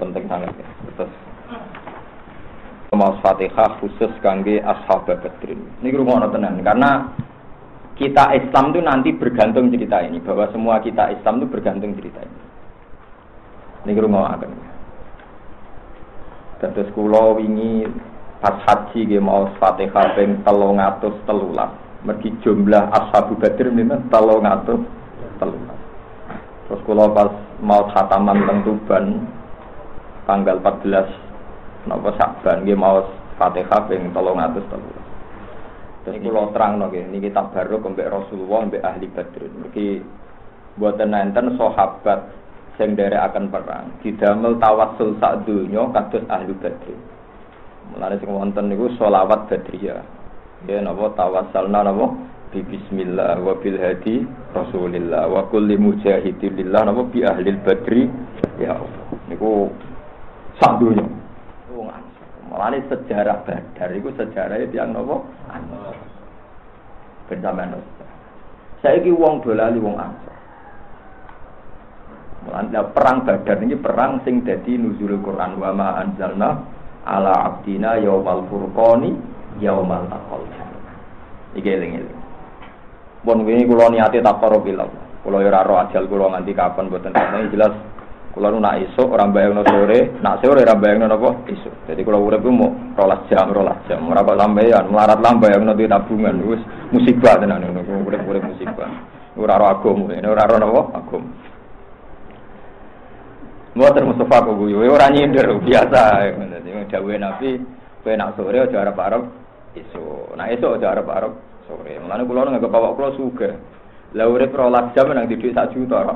penting sangat ya. Terus mau Fatihah khusus kangge ashab Badrin. Ini rumah tenan karena kita Islam itu nanti bergantung cerita ini bahwa semua kita Islam itu bergantung cerita ini. Ini rumah akan. Terus kulo wingi pas haji ge mau Fatihah ping 313. Mergi jumlah ashabu Badr ini 313. Terus kalau pas mau khataman teng Tuban tanggal 14 napa Saban nggih mau Fatihah ping 313. Jadi kalau terang nggih niki baru kembali Rasulullah mbek ahli Badr. Niki buatan nenten sahabat sing akan perang didamel tawassul sak donya kados ahli Badr. Mulane sing wonten niku selawat Badriyah. Ya napa tawassalna napa bi bismillah wa bil hadi rasulillah wa kulli mujahidin lillah napa bi ahli badri ya Allah niku sak dunya wong Mulane sejarah Badar iku sejarahnya tiang napa Ansor. Ben sampean Saiki wong dolali wong Ansor. Mulane perang Badar ini perang sing dadi nuzul Quran wa ma anzalna ala abdina yaumal furqani yaumal taqal. Iki eling-eling. Bon wingi kula niate takoro bilang. Kula ora ro ajal kula nganti kapan mboten ini jelas kula nu nak esuk ora bayangno sore, nak sore ora bayangno napa esuk. Jadi kula urip ku mau rolas jam, rolas jam. Ora kok melarat lam bayangno di tabungan wis musibah tenan ngono urip-urip musibah. Ora ro agum, ora ro napa agum. Mboten Mustafa kok guyu, ora nyindir biasa. Dadi dawuhe Nabi, kowe nak sore aja arep-arep esuk. Nak esuk aja arep-arep sore. Mulane kula nggak bawa kula suga. Lah urip rolas jam nang didik sak juta ora.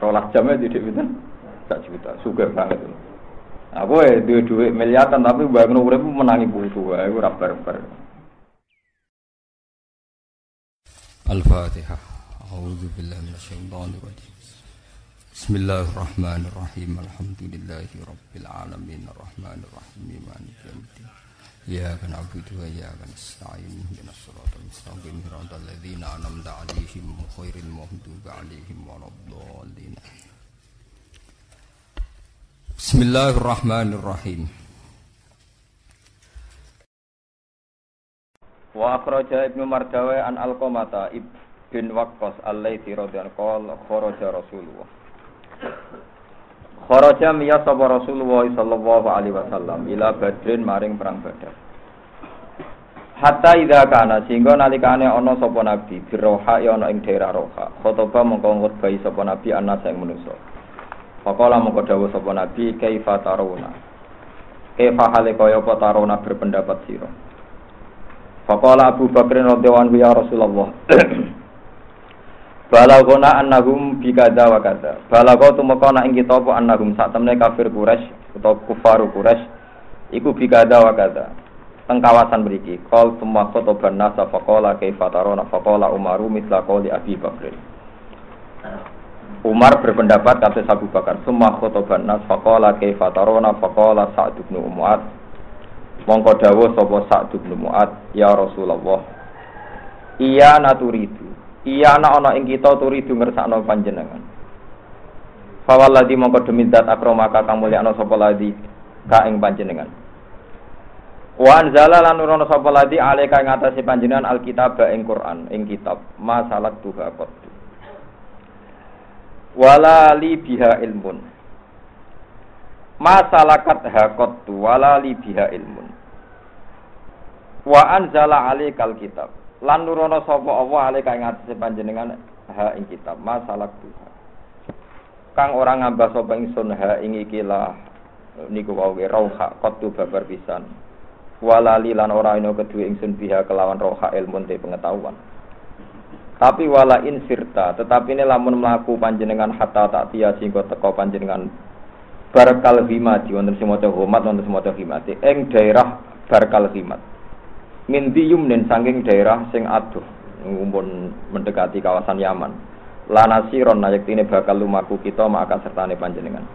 Rolas jam didik pinten? Sak juta. Suga banget. Aku eh duwe duit miliaran tapi bangun urip menangi butuh wae ora barbar. Al-Fatihah. A'udzu billahi minasyaitonir rajim. Bismillahirrahmanirrahim. Alhamdulillahi rabbil alamin arrahmanirrahim. Maliki yaumiddin. Kan iyyaka na'budu wa iyyaka nasta'in. Ya mustaqim. Ladzina an'amta 'alaihim ghairil maghdubi 'alaihim waladdallin. Bismillahirrahmanirrahim. Wa akhraja Ibnu Mardawi an Alqamata ibn Waqqas alaihi radhiyallahu anhu qala kharaja Rasulullah Kharaja miya sapa Rasulullah sallallahu alaihi wasallam ila Badrin maring perang Badar. Hatta idza kana sehingga nalikane ana sapa nabi biroha ya ana ing daerah Roha. Khotoba mongko ngutbahi sapa nabi ana sing manusa. Faqala mongko dawuh sapa nabi kaifa tarawna. Kaifa hale kaya apa tarawna berpendapat sira. Faqala Abu Bakar radhiyallahu anhu ya Rasulullah. Balagona annahum bikada wa kada. Balago tumeka ana ing kita apa annahum sak temne kafir Quraisy utawa kufaru Quraisy iku bikada wa kada. Teng kawasan mriki, qol tumma khotoban nasa faqala kaifa tarona faqala Umaru mithla qoli Abi Bakr. Umar berpendapat kata Abu Bakar, "Summa khotoban nas faqala kaifa tarona faqala Sa'd bin Mu'ad." Mongko dawuh sapa Sa'd bin Mu'ad, "Ya Rasulullah, iya naturidu Iya ana ana ing kita turidu ngersakno panjenengan. Fawalladzi mongko demi zat akramaka kang mulyakno sapa ladi ka ing panjenengan. Wa anzala lan nurono sapa ladi alika ing atase panjenengan alkitab ing Quran ing kitab masalat tuha qad. Wala li biha ilmun. Masalakat hakot wala li biha ilmun. Wa anzala alikal kitab lan nurono sapa Allah ale kang ngatasi panjenengan ha ing kitab. Masalah tuha kang ora ngambah sapa ingsun ha ing iki lah. Niku wae rauha qatu babar pisan. Walali lan ora ino kedue ingsun biha kelawan roha ilmu te pengetahuan. Tapi wala in sirta tetapi ini lamun melaku panjenengan hatta tak tia singko teko panjenengan barkal himati wonten semoco homat wonten semoco himati ing daerah barkal himat min yumnin saking daerah sing aduh ngumpul mendekati kawasan Yaman. Lanasiron nayak ini bakal lumaku kita maka sertane panjenengan.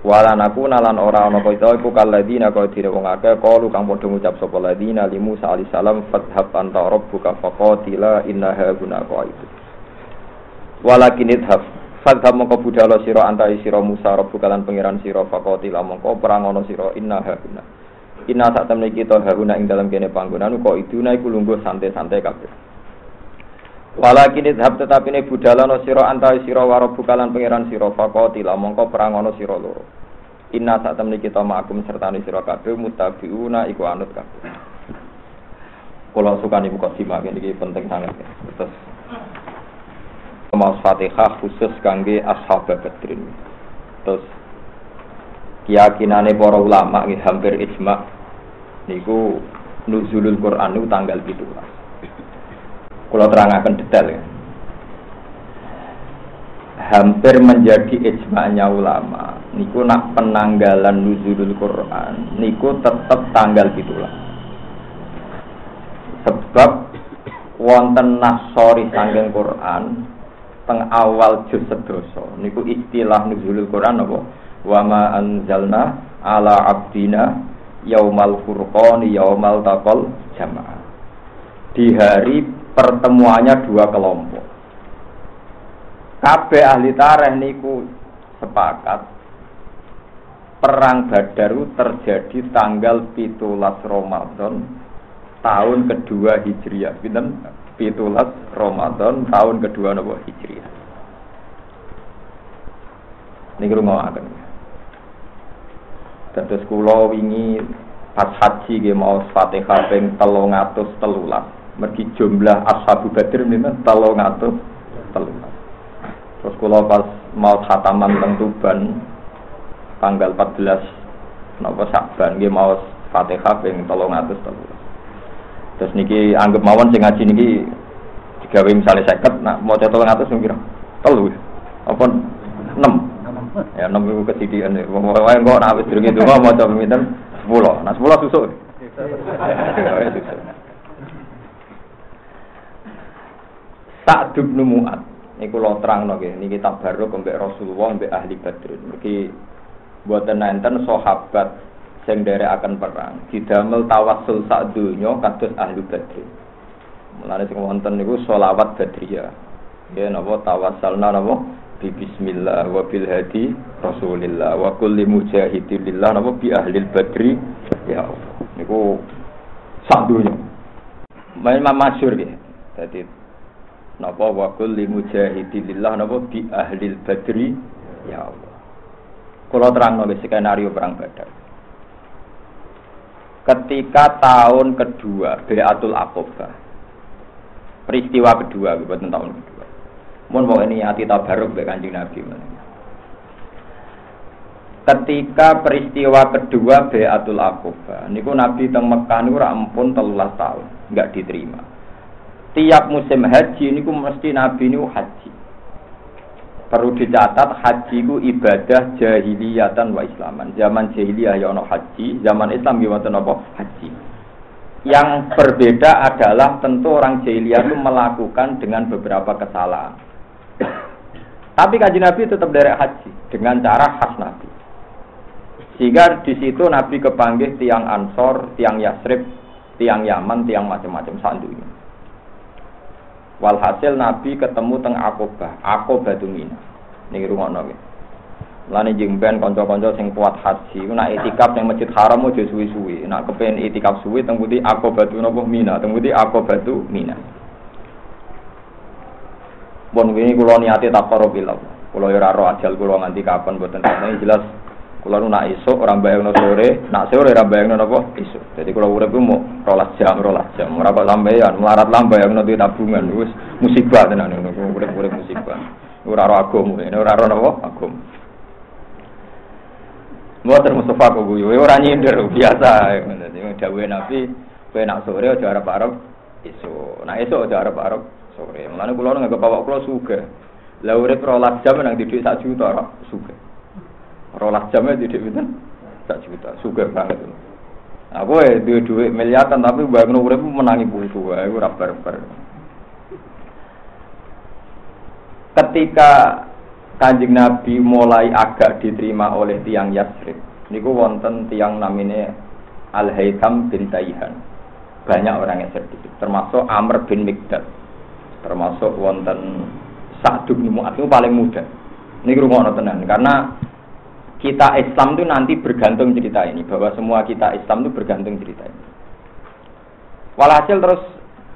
Wala naku nalan ora ana kita iku kaladina kaya dire wong akeh kalu kang padha ngucap sapa ladina li Musa alaihi salam fadhhab anta rabbuka faqatila innaha guna qaidu walakin idhab Fadha mongko budalo siro antai siro Musa Rabbu kalan pangeran siro fakotila mongko perangono siro inna haguna Inna saat temen kita haguna ing dalam kene panggonan kok iduna iku lungguh santai-santai kabeh Walakin idhab tetapi ini budalano siro antai siro warabu kalan pangeran siro fakotila mongko perangono siro loro Inna saat temen kita ma'akum sertani siro kabeh mutabiuna iku anut kabeh Kalau suka nih buka simak ini penting sangat ya. Terus mau Fatihah khusus kangge ashab Badrin. Terus keyakinane para ulama nggih hampir ijma niku nuzulul Quran niku tanggal 17. Kula terangaken detail ya. Hampir menjadi ijma'nya ulama niku nak penanggalan nuzulul Quran niku tetap tanggal 17. Sebab wonten nasori sangking Quran teng awal juz sedoso niku istilah nuzulul Quran apa wa ma anzalna ala abdina yaumal furqan yaumal taqal jamaah di hari pertemuannya dua kelompok kabeh ahli tareh niku sepakat perang Badaru terjadi tanggal 17 Ramadan tahun kedua Hijriah pinten pitulas Ramadan tahun kedua nopo Hijriah. Niki akan. Terus kula wingi pas haji nggih mau Fatihah ping 313. Mergi jumlah ashabu Badr pinten 313. Terus kula pas mau khataman teng Tuban tanggal 14 napa Saban nggih mau Fatihah ping 313. Terus niki anggap mawon sing ngaji niki digawe misalnya seket, nak mau cetok ngatus kira telu, apa enam, ya enam itu kesidian. Wae kok nak wis durung itu mau coba pinten? Sepuluh, nah sepuluh susuk. Tak dubnu. Niku lo terang nggih, niki tabarruk mbek Rasulullah mbek ahli Badr. Niki buatan nenten sahabat sing akan perang. Didamel tawassul sak donya kados ahli badri mulane sing wonten niku selawat badriyah. Ya napa? Tawassalna napa bi bismillah wa bil hadi rasulillah. Wa kulli mujahidin lillah. Napa bi ahli badri? Ya Allah. Niku sak donya. Main masyhur ya dadi napa wa kulli mujahidin lillah? Napa bi ahli badri? Ya Allah. Kalau terang nulis skenario perang badar. Ketika tahun kedua Beatul Aqobah peristiwa kedua buat tahun kedua mohon mau ini hati tabaruk be kanjeng Nabi ketika peristiwa kedua Beatul Aqobah niku Nabi teng Mekah niku ampun telulas tahun nggak diterima tiap musim haji niku mesti Nabi niku haji perlu dicatat haji ku ibadah jahiliyatan wa islaman. Zaman jahiliyah ya ono haji, zaman Islam ya wonten apa? Haji. Yang berbeda adalah tentu orang jahiliyah itu melakukan dengan beberapa kesalahan. Tapi kaji Nabi tetap dari haji dengan cara khas Nabi. Sehingga di situ Nabi kepanggil tiang Ansor, tiang Yasrib, tiang Yaman, tiang macam-macam sandunya. Walhasil Nabi ketemu teng Aqobah, Aqobah Mina. Niki rungokno nggih. Lani jengben konco-konco sing kuat haji, nak itikaf yang masjid haram aja suwi-suwi. Nak kepen itikaf suwi teng putih Aqobah napa Mina, teng putih Aqobah Mina. Bon wingi kula niate taqarrubil. Kula ora ro ajal kula nganti kapan mboten. Ini jelas Kula nu nak esuk ora bayangno sore, nak sore ora bayangno napa esuk. Dadi kula urip ku mau rolas jam, rolas jam. Ora kok melarat lam bayangno duit tabungan wis musibah tenan ngono. Urip-urip musibah. Ora ora agama, ora ora napa agama. Mboten Mustafa kok guyu, ora nyindir biasa. Dadi dawuhe Nabi, kowe nak sore aja arep-arep esuk. Nak esuk aja arep-arep sore. Mulane kula nganggep bapak kula sugih. Lah urip rolas jam nang didik sak juta ora sugih. rolas jamnya tidak itu tak juta suka banget aku dua dua miliaran tapi bangun urip menangi buku aku rapper rapper ketika kanjeng nabi mulai agak diterima oleh tiang Yasrib niku wonten tiang namine Al Haytham bin Taihan banyak orang yang sedikit termasuk Amr bin Mikdad termasuk wonten Sa'd bin Mu'ad itu paling muda Ini rumah tenan karena kita Islam itu nanti bergantung cerita ini bahwa semua kita Islam itu bergantung cerita ini. Walhasil terus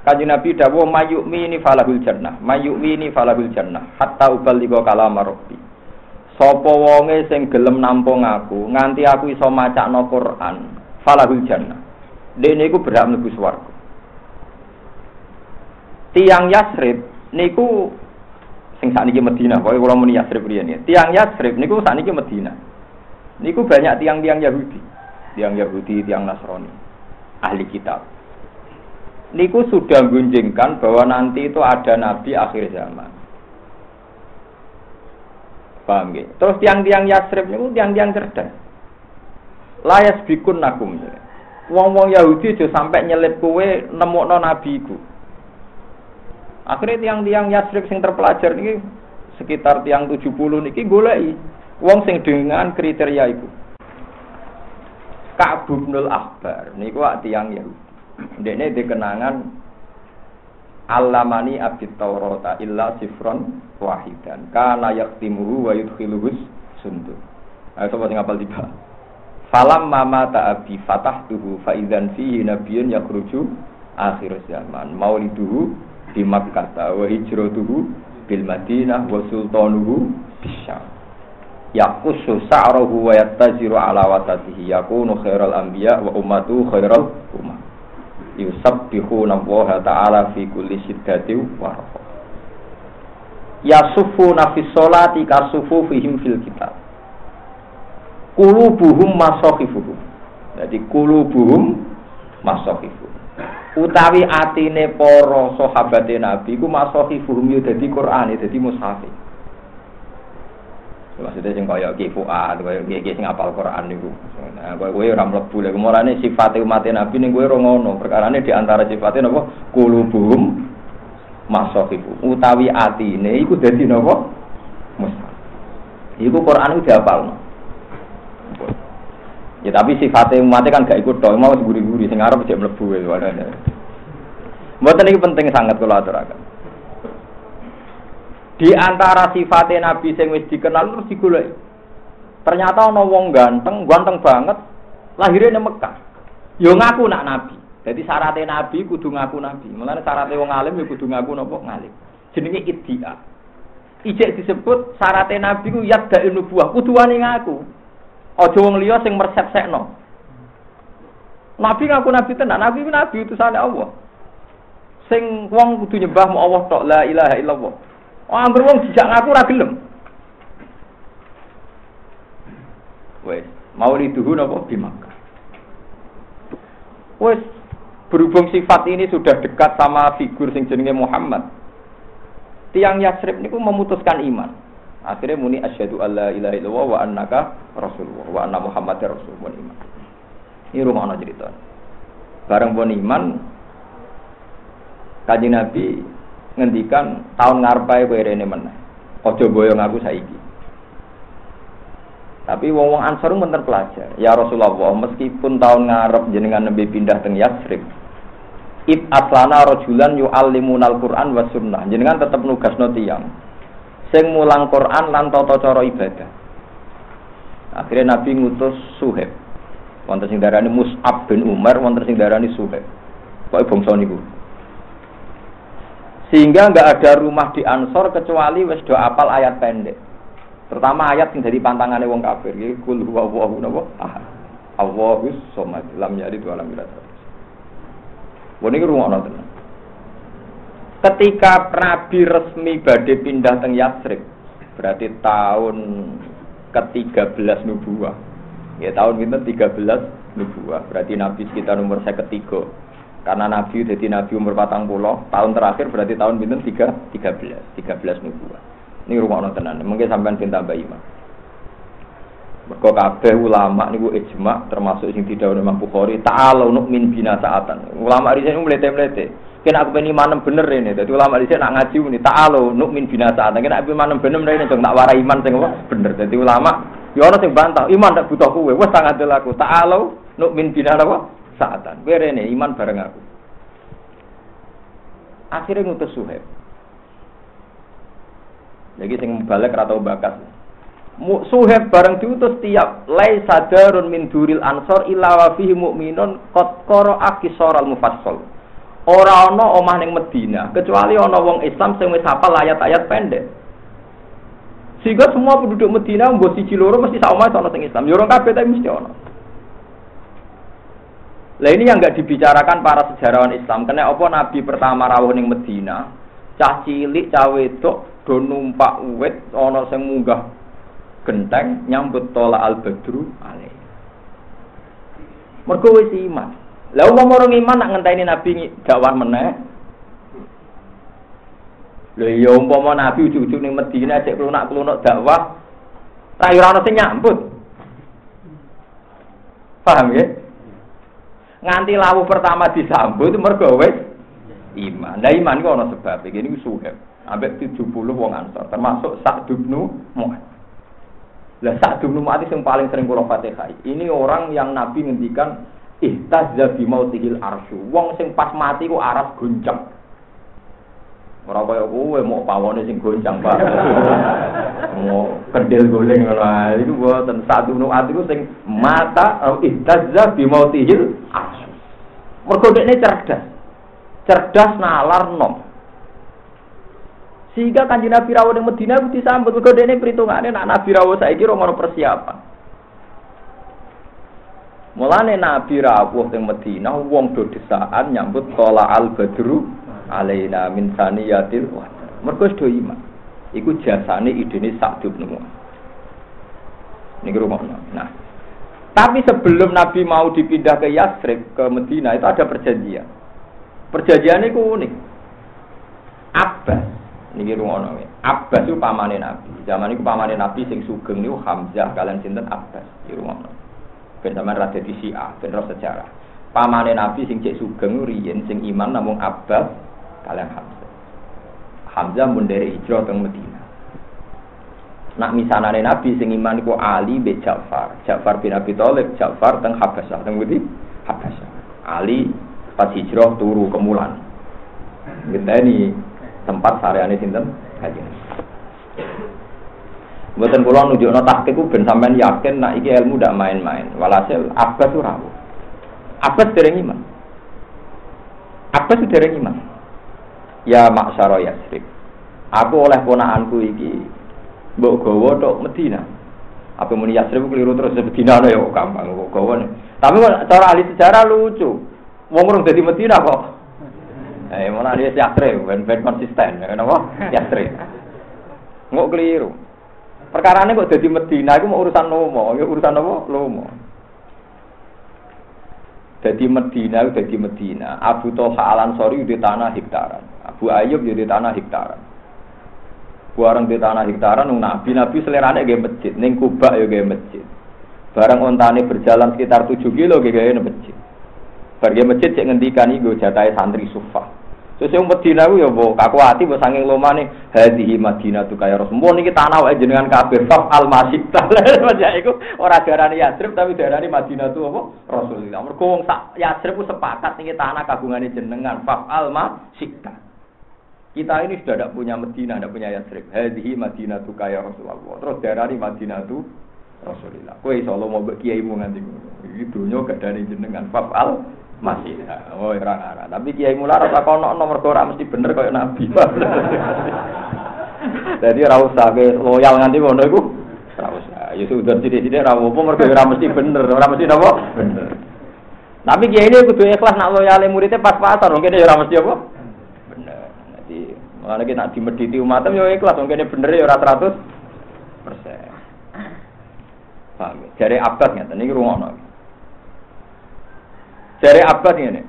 Kaji Nabi dawo mayukmi ini falahul jannah, mayukmi ini falahul jannah, hatta ubaligha kalama rabbi. Sapa wonge sing gelem nampung aku, nganti aku iso macakno Quran, falahul jannah. Dene iku berhak mlebu swarga. Tiang Yasrib niku sing sakniki Madinah, pokoke kula muni Yasrib riyen ya. Tiang Yasrib niku sakniki Madinah. Niku banyak tiang-tiang Yahudi, tiang Yahudi, tiang Nasrani, ahli kitab niku sudah gunjingkan bahwa nanti itu ada nabi akhir zaman. Paham gak? Terus tiang-tiang Yasrib niku tiang-tiang cerdas. Layas bikun nakum. Wong-wong Yahudi aja sampai nyelip kowe nemokno nabi iku. Akhirnya tiang-tiang Yasrib sing terpelajar niki sekitar tiang 70 niki goleki wong sing dengan kriteria itu. Ka'bul Akbar niku tiang Yahudi. Dene dikenangan Alamani abid Taurata illa sifron wahidan kana yaktimuhu wa yudkhiluhus sundu. Ayo coba sing apal tiba. Falam mama ta'abi fatahtuhu fa idzan fihi nabiyyun yakhruju akhir zaman. Mauliduhu di Makkah. Wa hijratuhu bil Madinah wa sultanuhu bisyam. Yaqusu sa'rahu wa yattaziru ala watatihi. Yakunu khairal anbiya wa ummatu khairal ummah yusabbihuna Allah taala fi kulli siddati wa rafa. Yasufuna fi sholati kasufufihim fil kitab. Kulubuhum masahifuhum jadi kulubuhum masahifuhum utawi atine para sahabate nabi ku masahifuhum yo dadi Quran dadi mushaf Maksudnya sing kaya Ki Fuad, kaya Ki sing apal Quran niku. Nah, kowe kowe ora mlebu lek kemorane sifate umat Nabi ning kowe ora ngono. Perkarane di antara sifate napa? Qulubuhum masahibu. Utawi atine iku dadi napa? Mushaf. Iku Quran iku diapalno. Ya tapi sifatnya umatnya kan gak ikut dong, mau guri-guri, sing arep cek mlebu wae. Mboten iki penting sangat kalau aturaken. Di antara sifatnya Nabi sing wis dikenal terus digoleki. Ternyata ana wong ganteng, ganteng banget, lahirnya di Mekah. Yo ngaku nak Nabi. Jadi syaratnya Nabi kudu ngaku Nabi. Mulane syaratnya wong alim ya kudu ngaku napa ngalim. Jenenge iddia. Ijek disebut syaratnya Nabi ku yadda nubuwah, kudu wani ngaku. Aja wong liya sing mersepsekno. Nabi ngaku Nabi tenan, Nabi ku Nabi utusane Allah. Sing wong kudu nyembah mu Allah tok la ilaha illallah. Oh, anggur wong dijak ngaku ora gelem. Wes, mau diduhu napa di Makkah. Wes, berhubung sifat ini sudah dekat sama figur sing jenenge Muhammad. Tiang Yasrib niku memutuskan iman. Akhirnya muni asyhadu alla ilaha illallah wa annaka rasulullah wa anna muhammadar rasulullah. Ini rumah ana cerita. Bareng pun iman Kaji Nabi ngendikan tahun ngarepe kowe rene meneh. Aja boyong aku saiki. Tapi wong wong Ansor men pelajar. Ya Rasulullah, meskipun tahun ngarep jenengan nembe pindah teng Yasrib, Ib aslana rojulan yu'allimunal Qur'an wa sunnah. Jenengan tetep nugasno tiyang sing mulang Quran lan tata cara ibadah. Akhirnya Nabi ngutus Suhaib. Wonten sing darani Mus'ab bin Umar, wonten sing darani Suhaib. Pokoke bangsa niku. Sehingga nggak ada rumah di Ansor kecuali wes do apal ayat pendek. Terutama ayat yang dari pantangannya wong kafir. Jadi kul huwa Allahu nabo ahad. Allahus somad lam yalid wa lam yulad. Wong iki rumah tenan. Ketika Nabi resmi badhe pindah teng Yatsrib, berarti tahun ke-13 nubuah. Ya tahun itu 13 nubuah. Berarti Nabi sekitar umur saya ketiga. Karena Nabi jadi Nabi umur patang pulau, tahun terakhir berarti tahun tiga belas, tiga belas nubuah. Ini rumah orang tenan, mungkin sampai pinta bayi mah. Mergo kabeh ulama niku ijma termasuk sing tidak Imam Bukhari, ta'ala min bina saatan. Ulama riyen mlete-mlete. Kena aku pengen iman bener ini. Jadi ulama di nak ngaji ini ta'ala min bina saatan. Kena aku iman bener ini dong nak warai iman sing bener. Jadi ulama ya ana sing bantah, iman tak butuh kowe. Wes tak ngandel aku. Ta'ala min bina apa? saatan. Kowe rene iman bareng aku. Akhirnya ngutus Suhaib. Jadi sing balik atau bakas. Suheb bareng diutus tiap lai sadarun min duril ansor illa wa fihi mu'minun qad qara'a mufassal. Ora ana omah ning Medina kecuali ana wong Islam sing wis hafal ayat-ayat pendek. Sehingga semua penduduk Medina mbok siji loro mesti sak omah ana sing Islam. Yo ora kabeh tapi mesti ana. Lah ini yang nggak dibicarakan para sejarawan Islam. Karena apa Nabi pertama rawuh ning Medina, cah cilik, cah wedok do numpak wit ana sing munggah genteng nyambut tola al badru alaih. Mergo wis iman. Lah wong orang iman nak ngenteni Nabi dakwah meneh. Lha ya umpama Nabi ujug-ujug ning Medina cek klunak-klunuk dakwah, ra ora sing nyambut. Paham ya? Nganti lawu pertama disambut mergo wis iman. Lah iman iku ana sebab. Iki niku suheb. Ambek 70 wong Ansor, termasuk Sa'd bin Mu'adz. Lah saat dulu mati yang paling sering kula Fatihah. Ini orang yang Nabi ngendikan ihtazza bi mautihil arsyu. Wong sing pas mati ku aras goncang. Ora kaya kowe mau pawone sing goncang, Pak. mau kendel goleng ngono ae. Iku saat dulu mati ku sing mata ihtazza bi mautihil arsyu. Mergo dekne cerdas. Cerdas nalar nom. Sehingga kanji Nabi Rawuh yang Medina itu disambut. Mereka ini perhitungannya nak Nabi Rawuh saya kira mau persiapan. Mulane Nabi Rawuh yang Medina, wong do desaan nyambut tola al badru alaina min saniyatil Mereka sudah iman. Iku jasane idene sak bin Ini rumah. Nah, tapi sebelum Nabi mau dipindah ke Yasrib ke Medina itu ada perjanjian. Perjanjian itu unik. Abbas Niki rungono ya. Abbas itu pamane Nabi. Zaman itu pamane Nabi sing sugeng niku Hamzah kalian sinten Abbas di rungono. Ben sampean ra dadi Syiah, ben sejarah. Pamane Nabi sing cek sugeng riyen sing iman namung Abbas kalian Hamzah. Hamzah mun hijrah teng Medina. Nak misanane Nabi sing iman iku Ali be Ja'far. Ja'far bin Abi Thalib, Ja'far teng Habasyah, teng Budi Habasyah. Ali pas hijrah turu kemulan. Ngenteni tempat sareane sinten kanjeng Mboten kula nunjukno tahqiq ku ben sampean yakin nak iki ilmu main-main. Walhasil Abbas itu rawuh. Abbas dereng iman. Abbas dereng iman. Ya maksara Yasrib. Aku oleh ponakanku iki mbok gawa tok Medina. Apa muni Yasrib keliru terus Medina ya gampang kok gawa. Tapi cara ahli sejarah lucu. Wong urung dadi Medina kok Eh, mana dia yastre, ben ben konsisten, kenapa? Yastre. Nggak keliru. Perkara ini kok jadi Medina, itu mau urusan lomo, ya urusan apa? Lomo. Jadi Medina, jadi Medina. Abu Talha Al Ansori di tanah hektaran. Abu Ayub di tanah hektaran. Barang di tanah hektaran, Nabi Nabi selerane gaya masjid, neng Kuba ya gaya masjid. Barang ontane berjalan sekitar 7 kilo gaya masjid. Pergi masjid cek ngendikan iku jatahe santri sufah. Terus yang Medina itu ya bu, kaku bu sanging loma nih, hadihi Madinah tuh kayak Rasul. Mau nih kita nawa jenengan kafir, faf al masjid. Macam itu orang darani Yasrib tapi darani Madinah tuh apa? Rasulullah. Mereka wong sak Yasrib itu sepakat nih tanah kagungannya jenengan, faf al masjid. Kita ini sudah tidak punya Medina, tidak punya Yasrib. Hadihi Madinah tuh kayak Rasulullah. Terus darani Madinah tuh Rasulullah. Kue solo mau kiai mu nganti Itu nyok dari jenengan, faf al masih oh ora ora. Tapi kiai mula rasa kono nomor ora mesti bener kaya nabi. Jadi ora usah loyal nganti ngono iku. Ora usah. Ya sudah sithik-sithik ora apa mergo ora mesti bener. Ora mesti napa? Bener. Tapi kiai ini kudu ikhlas nak loyale muridnya pas-pasan. Mungkin ya ora mesti apa? Bener. Jadi makanya kita dimediti umatem ya ikhlas. Mungkin bener ya ora 100 persen. Paham ya? dari abad ngeten iki rungono dari Abbas ini.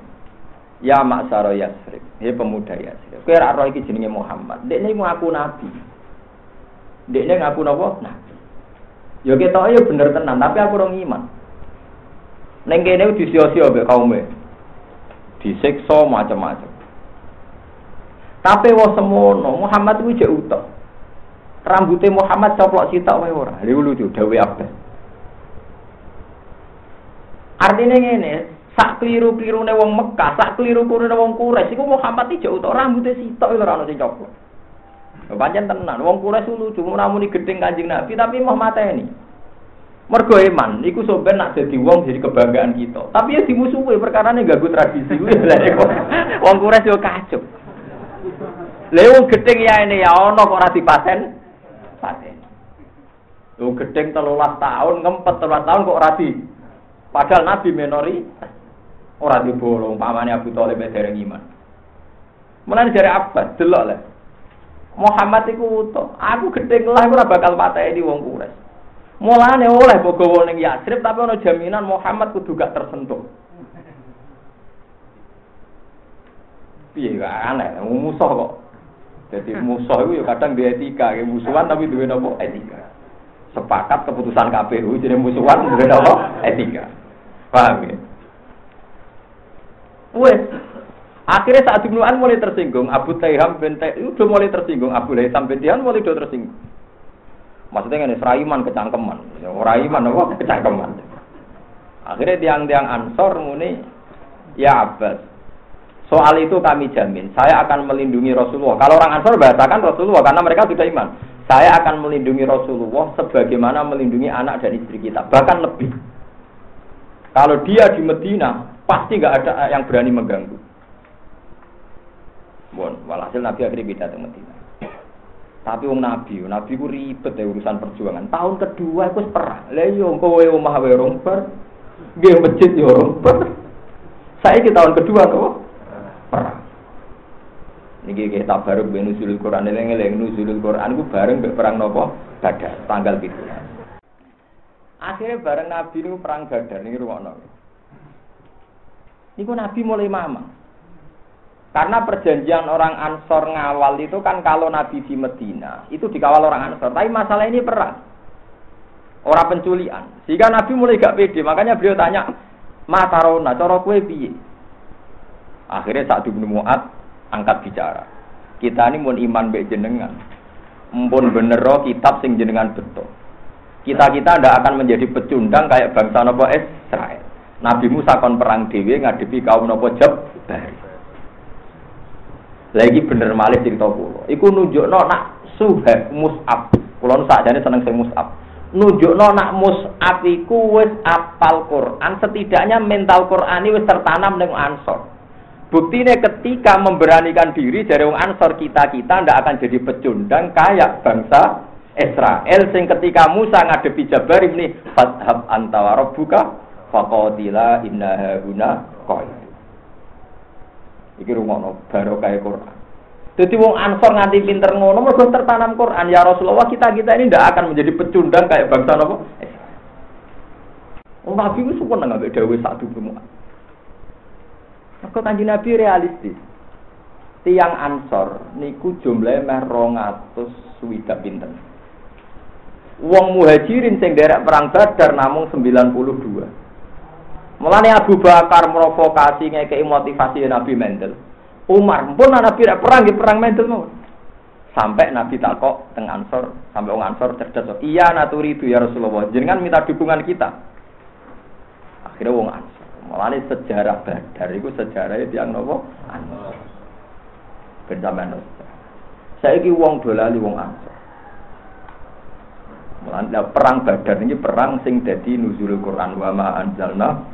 Ya maksaro Yasrib, ya pemuda Yasrib. Kowe ora roh iki jenenge Muhammad. Dekne ngaku nabi. Dekne ngaku napa? Nabi. Ya ketok ya bener tenan, tapi aku ora iman. Ning kene disio-sio mbek kaume. Disiksa macam-macam. Tapi wong semono, Muhammad kuwi jek utuh. Rambutnya Muhammad coplok sitok wae ora. Lha lucu dawe Abbas. Artinya ngene, sak keliru keliru ne wong Mekah, sak keliru keliru ne wong Quraisy iku Muhammad iki jauh rambutnya sitok lho ora ono sing coplok. Pancen tenan, wong Quraisy lucu, namuni gedeng Kanjeng Nabi tapi mau mateni. Mergo iman, iku sampean nak jadi wong jadi kebanggaan kita. Tapi ya dimusuhi perkara ini ganggu tradisi. wong Quraisy yo kacau. Wong gedeng ya ini ya ono kok ora dipaten. Paten. Wong gedeng 13 tahun, ngempet 13 tahun kok ora. Padahal Nabi menori ora dibolong pamane Abu Thalib dereng iman. Mulane jare apa? Delok lah. Muhammad iku utuh. Aku gedeng lah ora bakal pateni wong Quraisy. Mulane oleh bogowo ning Yatsrib tapi ana jaminan Muhammad kudu gak tersentuh. Piye gak aneh, musuh kok. Jadi musuh itu ya kadang dia etika, ya musuhan tapi duwe nopo etika. Sepakat keputusan KPU jadi musuhan duwe nopo etika. Paham ya? Wes, akhirnya saat Ibnu mulai tersinggung, Abu Taiham bin udah mulai tersinggung, Abu Laisam bin Tihan mulai udah tersinggung. Maksudnya ini seraiman kecangkeman, ya, raiman apa kecangkeman. Akhirnya tiang-tiang Ansor muni, ya Abbas, Soal itu kami jamin, saya akan melindungi Rasulullah. Kalau orang Ansor bahasakan Rasulullah karena mereka sudah iman. Saya akan melindungi Rasulullah sebagaimana melindungi anak dan istri kita, bahkan lebih. Kalau dia di Medina, pasti nggak ada yang berani mengganggu. Bon, walhasil Nabi akhirnya beda ke Medina. Tapi wong Nabi, Nabi ku ribet ya urusan perjuangan. Tahun kedua itu perang. Lah yo iya, kowe omah wae romper. Nggih masjid yo romper. Saya di tahun kedua kok perang. Niki kita baru ben nuzulul Quran eling-eling nuzulul Quran ku bareng mbek perang nopo? Badar tanggal 17. Akhirnya bareng Nabi niku perang Badar niki rumono. Niku Nabi mulai mamang. Karena perjanjian orang Ansor ngawal itu kan kalau Nabi di Medina itu dikawal orang Ansor. Tapi masalah ini perang, orang penculian. Sehingga Nabi mulai gak pede. Makanya beliau tanya, Matarona, cara kue piye? Akhirnya saat bin Mu'ad angkat bicara. Kita ini mau iman baik jenengan. Mpun bener roh kitab sing jenengan betul. Kita-kita ndak akan menjadi pecundang kayak bangsa nopo Israel. Nabi Musa kon perang dewi ngadepi kaum nopo Jabbar. Lagi bener malih cerita kula. Iku nunjukno nak suhab mus'ab. Kula sakjane seneng sing mus'ab. Nunjukno nak mus'ab iku wis apal Quran, setidaknya mental Quran ini wis tertanam ning Ansor. Buktinya ketika memberanikan diri dari wong Ansor kita kita ndak akan jadi pecundang kayak bangsa Israel sing ketika Musa ngadepi Jabar ini fathab anta rabbuka faqatila inna hauna qaid. Iki rumono baru kayak Quran. Jadi wong Ansor nganti pinter ngono mergo tertanam Quran ya Rasulullah kita kita ini ndak akan menjadi pecundang kayak bangsa apa? Wong Nabi itu suka nggak dawuh satu semua. Maka kanji Nabi realistis. Tiang ansor niku jumlahnya meh rongatus swidak pinten. Wong muhajirin sing derek perang Badar namung 92. Mulane Abu Bakar provokasi ngekei motivasi Nabi Mendel. Umar pun Nabi perang perang Mendel mau. Sampai Nabi takok teng Ansor, sampai wong Ansor cerdas. Iya naturi itu ya Rasulullah. Jangan minta dukungan kita. Akhirnya wong Ansor Malah sejarah Badar itu sejarah yang nopo Ansor. Ben Saya ini wong dolali wong Ansor. Malah perang Badar ini perang sing dadi nuzul Quran wa ma anzalna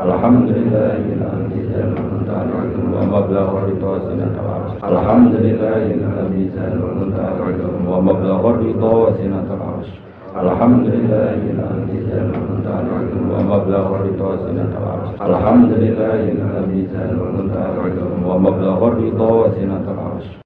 الحمد لله الذي زال المنتهى ومبلغ الرضا العرش. الحمد لله الذي ومبلغ الرضا وسنة العرش. الحمد لله الذي زال المنتهى ومبلغ الرضا العرش. الحمد لله الذي ومبلغ الرضا وسنة العرش.